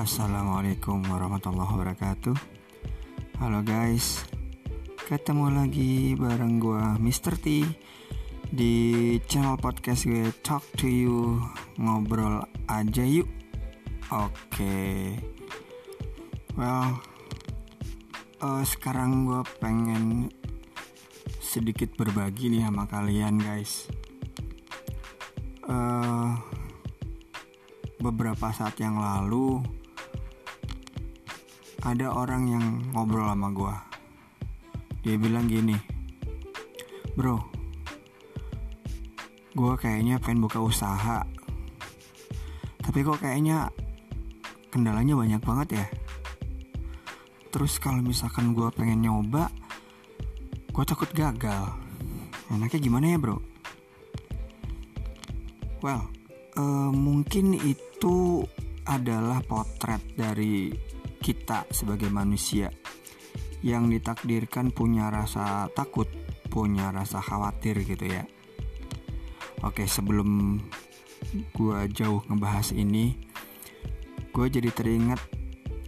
Assalamualaikum warahmatullahi wabarakatuh Halo guys Ketemu lagi bareng gue Mr. T Di channel podcast gue Talk to you Ngobrol aja yuk Oke okay. Well uh, Sekarang gue pengen Sedikit berbagi nih sama kalian guys uh, beberapa saat yang lalu ada orang yang ngobrol sama gue dia bilang gini bro gue kayaknya pengen buka usaha. Tapi kok kayaknya kendalanya banyak banget ya. Terus kalau misalkan gue pengen nyoba gue takut gagal. Enaknya gimana ya bro? Well uh, mungkin itu adalah potret dari kita sebagai manusia yang ditakdirkan punya rasa takut, punya rasa khawatir gitu ya. Oke, sebelum gue jauh ngebahas ini, gue jadi teringat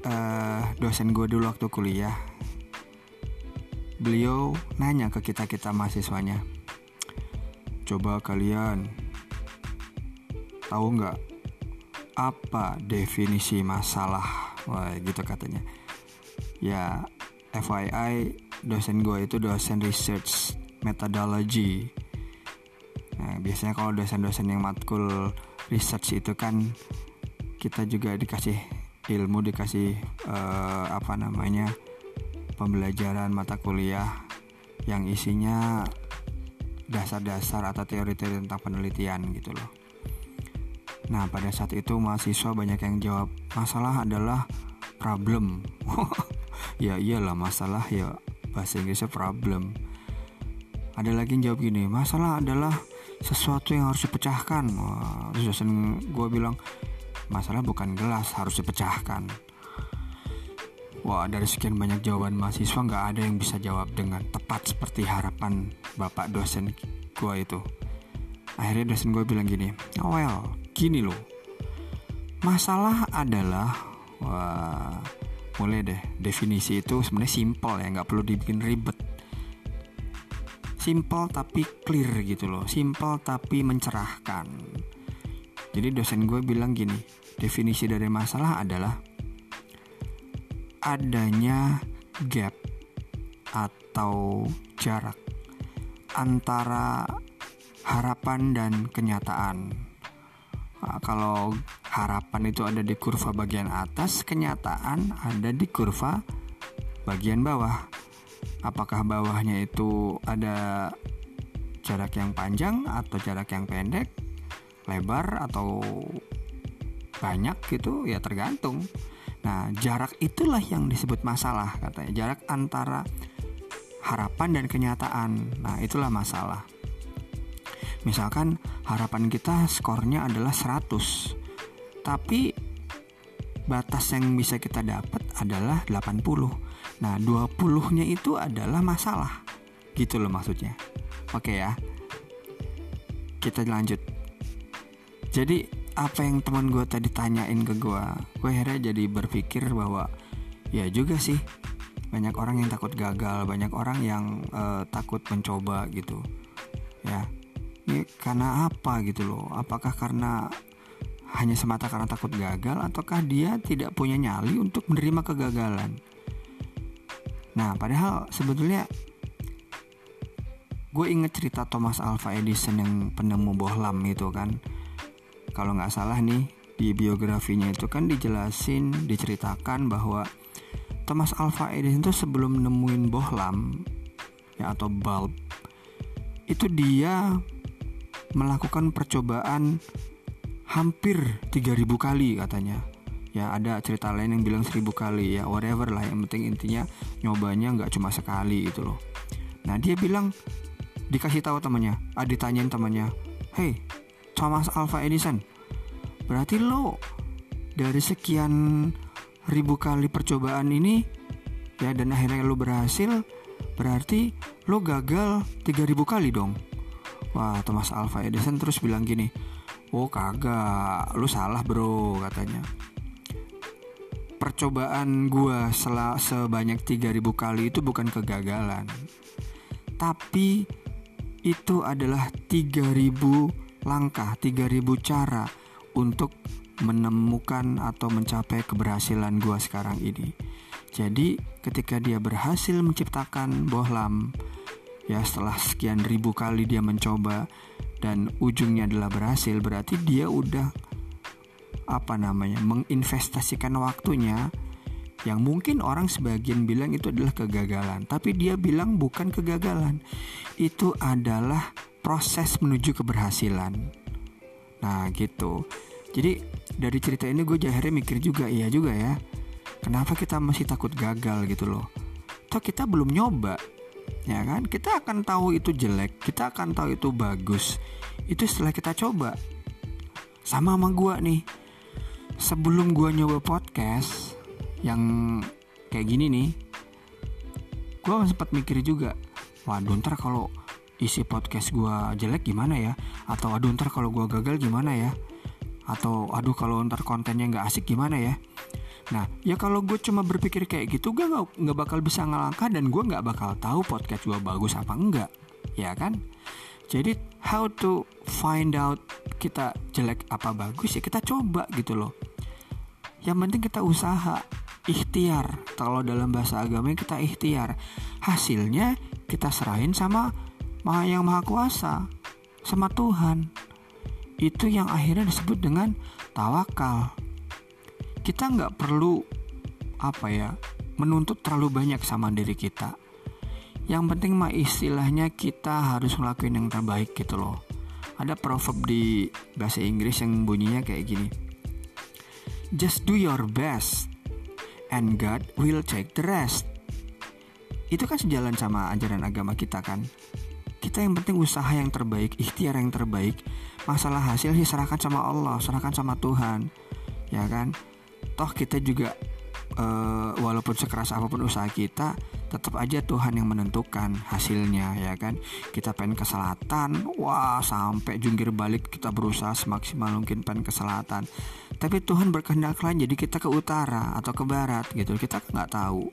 uh, dosen gue dulu waktu kuliah. Beliau nanya ke kita kita mahasiswanya, coba kalian tahu nggak apa definisi masalah wah gitu katanya. Ya FYI dosen gue itu dosen research methodology. Nah biasanya kalau dosen-dosen yang matkul research itu kan kita juga dikasih ilmu dikasih uh, apa namanya pembelajaran mata kuliah yang isinya dasar-dasar atau teori-teori tentang penelitian gitu loh. Nah pada saat itu mahasiswa banyak yang jawab masalah adalah problem. ya iyalah masalah ya bahasa Inggrisnya problem. Ada lagi yang jawab gini masalah adalah sesuatu yang harus dipecahkan. Terus dosen gue bilang masalah bukan gelas harus dipecahkan. Wah dari sekian banyak jawaban mahasiswa nggak ada yang bisa jawab dengan tepat seperti harapan bapak dosen gue itu. Akhirnya dosen gue bilang gini, oh well gini loh masalah adalah wah boleh deh definisi itu sebenarnya simple ya nggak perlu dibikin ribet. Simple tapi clear gitu loh simple tapi mencerahkan. Jadi dosen gue bilang gini definisi dari masalah adalah adanya gap atau jarak antara harapan dan kenyataan. Nah, kalau harapan itu ada di kurva bagian atas, kenyataan ada di kurva bagian bawah. Apakah bawahnya itu ada jarak yang panjang atau jarak yang pendek, lebar atau banyak gitu ya tergantung. Nah, jarak itulah yang disebut masalah katanya. Jarak antara harapan dan kenyataan. Nah, itulah masalah. Misalkan harapan kita skornya adalah 100. Tapi batas yang bisa kita dapat adalah 80. Nah, 20-nya itu adalah masalah. Gitu loh maksudnya. Oke ya. Kita lanjut. Jadi apa yang teman gue tadi tanyain ke gue, gue akhirnya jadi berpikir bahwa ya juga sih banyak orang yang takut gagal, banyak orang yang uh, takut mencoba gitu. Ya, ini karena apa gitu loh apakah karena hanya semata karena takut gagal ataukah dia tidak punya nyali untuk menerima kegagalan? Nah padahal sebetulnya gue inget cerita Thomas Alva Edison yang penemu bohlam itu kan. Kalau nggak salah nih di biografinya itu kan dijelasin diceritakan bahwa Thomas Alva Edison itu sebelum nemuin bohlam ya atau bulb itu dia melakukan percobaan hampir 3000 kali katanya. Ya ada cerita lain yang bilang 1000 kali. Ya whatever lah. Yang penting intinya nyobanya nggak cuma sekali gitu loh. Nah dia bilang dikasih tahu temannya. Ah ditanyain temannya hey Thomas Alva Edison berarti lo dari sekian ribu kali percobaan ini ya dan akhirnya lo berhasil berarti lo gagal 3000 kali dong. Wah Thomas Alva Edison terus bilang gini Oh kagak. Lu salah bro katanya. Percobaan gue sel sebanyak 3000 kali itu bukan kegagalan. Tapi itu adalah 3000 langkah 3000 cara untuk menemukan atau mencapai keberhasilan gue sekarang ini. Jadi ketika dia berhasil menciptakan bohlam ya setelah sekian ribu kali dia mencoba dan ujungnya adalah berhasil berarti dia udah apa namanya menginvestasikan waktunya yang mungkin orang sebagian bilang itu adalah kegagalan. Tapi dia bilang bukan kegagalan. Itu adalah proses menuju keberhasilan. Nah gitu. Jadi dari cerita ini gue akhirnya mikir juga iya juga ya. Kenapa kita masih takut gagal gitu loh? Toh kita belum nyoba ya kan? Kita akan tahu itu jelek kita akan tahu itu bagus. Itu setelah kita coba. Sama sama gue nih. Sebelum gue nyoba podcast yang kayak gini nih gue sempat mikir juga waduh ntar kalau isi podcast gue jelek gimana ya? Atau aduh ntar kalau gue gagal gimana ya? Atau aduh kalau ntar kontennya nggak asik gimana ya Nah, ya kalau gue cuma berpikir kayak gitu, gue nggak nggak bakal bisa ngelangkah dan gue nggak bakal tahu podcast gue bagus apa enggak, ya kan? Jadi how to find out kita jelek apa bagus ya kita coba gitu loh. Yang penting kita usaha, ikhtiar. Kalau dalam bahasa agama kita ikhtiar. Hasilnya kita serahin sama Maha yang Maha Kuasa, sama Tuhan. Itu yang akhirnya disebut dengan tawakal kita nggak perlu apa ya menuntut terlalu banyak sama diri kita. Yang penting mah istilahnya kita harus ngelakuin yang terbaik gitu loh. Ada proverb di bahasa Inggris yang bunyinya kayak gini. Just do your best and God will take the rest. Itu kan sejalan sama ajaran agama kita kan? Kita yang penting usaha yang terbaik ikhtiar yang terbaik. Masalah hasil sih serahkan sama Allah serahkan sama Tuhan. Ya kan toh kita juga uh, walaupun sekeras apa pun usaha kita tetap aja Tuhan yang menentukan hasilnya ya kan? Kita pengen ke selatan wah sampai jungkir balik kita berusaha semaksimal mungkin pengen ke selatan. Tapi Tuhan berkehendak lain jadi kita ke utara atau ke barat gitu. Kita nggak tahu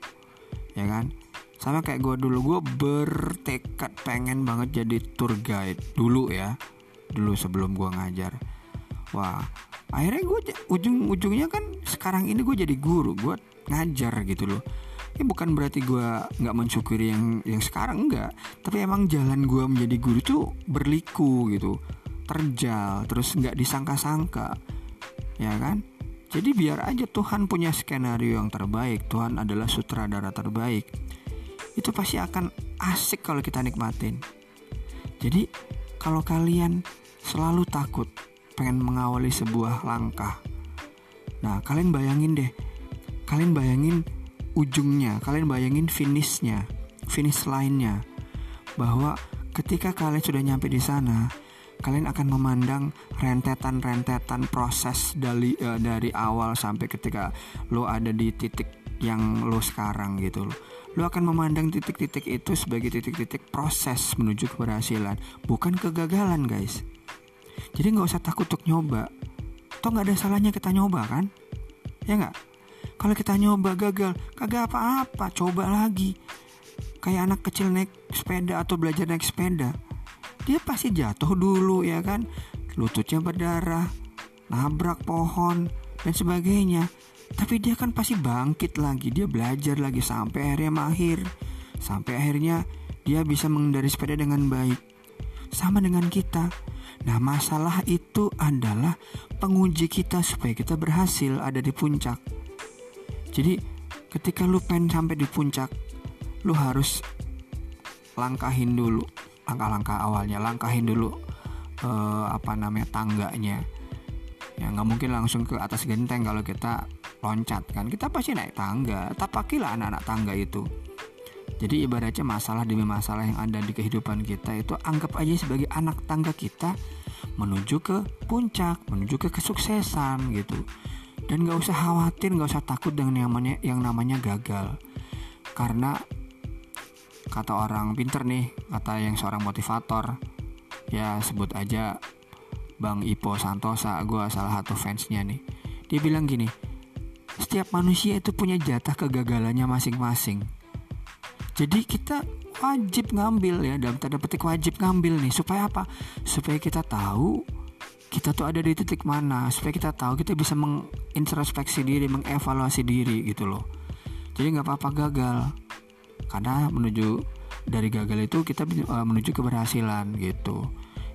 ya kan? Sama kayak gue dulu gue bertekad pengen banget jadi tour guide dulu ya. Dulu sebelum gue ngajar. Wah akhirnya gue ujung-ujungnya kan sekarang ini gue jadi guru gue ngajar gitu loh. Ini bukan berarti gue nggak mensyukuri yang yang sekarang enggak tapi emang jalan gue menjadi guru tuh berliku gitu. Terjal terus nggak disangka-sangka. Ya kan? Jadi biar aja Tuhan punya skenario yang terbaik. Tuhan adalah sutradara terbaik. Itu pasti akan asik kalau kita nikmatin. Jadi kalau kalian selalu takut pengen mengawali sebuah langkah. Nah, kalian bayangin deh, kalian bayangin ujungnya, kalian bayangin finishnya, finish lainnya, bahwa ketika kalian sudah nyampe di sana, kalian akan memandang rentetan-rentetan proses dari uh, dari awal sampai ketika lo ada di titik yang lo sekarang gitu lo. Lo akan memandang titik-titik itu sebagai titik-titik proses menuju keberhasilan, bukan kegagalan, guys. Jadi nggak usah takut untuk nyoba. Toh nggak ada salahnya kita nyoba kan? Ya nggak? Kalau kita nyoba gagal, kagak apa-apa, coba lagi. Kayak anak kecil naik sepeda atau belajar naik sepeda. Dia pasti jatuh dulu ya kan? Lututnya berdarah, nabrak pohon, dan sebagainya. Tapi dia kan pasti bangkit lagi, dia belajar lagi sampai akhirnya mahir. Sampai akhirnya dia bisa mengendari sepeda dengan baik. Sama dengan kita, Nah, masalah itu adalah penguji kita supaya kita berhasil ada di puncak. Jadi, ketika lu pengen sampai di puncak, lu harus langkahin dulu langkah-langkah awalnya, langkahin dulu uh, apa namanya tangganya. Ya nggak mungkin langsung ke atas genteng kalau kita loncat kan. Kita pasti naik tangga. Tapakilah anak-anak tangga itu. Jadi ibaratnya masalah demi masalah yang ada di kehidupan kita itu anggap aja sebagai anak tangga kita menuju ke puncak, menuju ke kesuksesan gitu. Dan gak usah khawatir, gak usah takut dengan yang namanya, yang namanya gagal. Karena kata orang pinter nih, kata yang seorang motivator, ya sebut aja Bang Ipo Santosa, gue salah satu fansnya nih. Dia bilang gini, setiap manusia itu punya jatah kegagalannya masing-masing jadi kita wajib ngambil ya dalam tanda petik wajib ngambil nih. Supaya apa? Supaya kita tahu kita tuh ada di titik mana. Supaya kita tahu kita bisa mengintrospeksi diri mengevaluasi diri gitu loh. Jadi nggak apa-apa gagal. Karena menuju dari gagal itu kita uh, menuju keberhasilan gitu.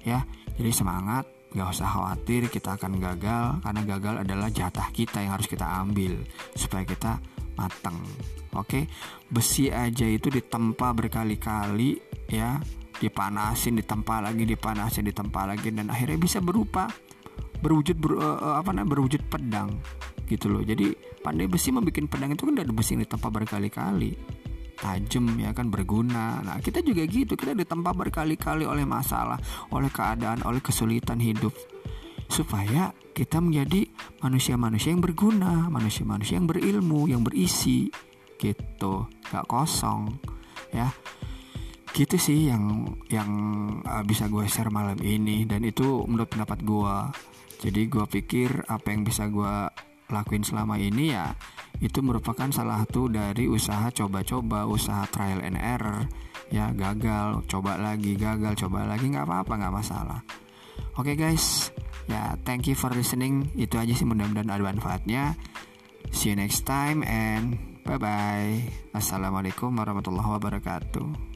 Ya jadi semangat nggak usah khawatir kita akan gagal. Karena gagal adalah jatah kita yang harus kita ambil. Supaya kita mateng. Oke? Besi aja itu ditempa berkali-kali ya. Dipanasin ditempa lagi dipanasin ditempa lagi dan akhirnya bisa berupa berwujud ber, uh, apa namanya berwujud pedang gitu loh. Jadi pandai besi membuat pedang itu kan dari besi yang ditempa berkali-kali. Tajam ya kan berguna. Nah kita juga gitu. Kita ditempa berkali-kali oleh masalah oleh keadaan oleh kesulitan hidup supaya kita menjadi manusia-manusia yang berguna manusia-manusia yang berilmu yang berisi. Gitu. Gak kosong. Ya. Gitu sih yang yang uh, bisa gue share malam ini. Dan itu menurut pendapat gue jadi gue pikir apa yang bisa gue lakuin selama ini ya itu merupakan salah satu dari usaha coba-coba usaha trial and error. Ya gagal. Coba lagi gagal. Coba lagi. Nggak apa-apa. Nggak masalah. Oke okay guys ya thank you for listening itu aja sih mudah-mudahan ada manfaatnya see you next time and Bye bye. Assalamualaikum warahmatullahi wabarakatuh.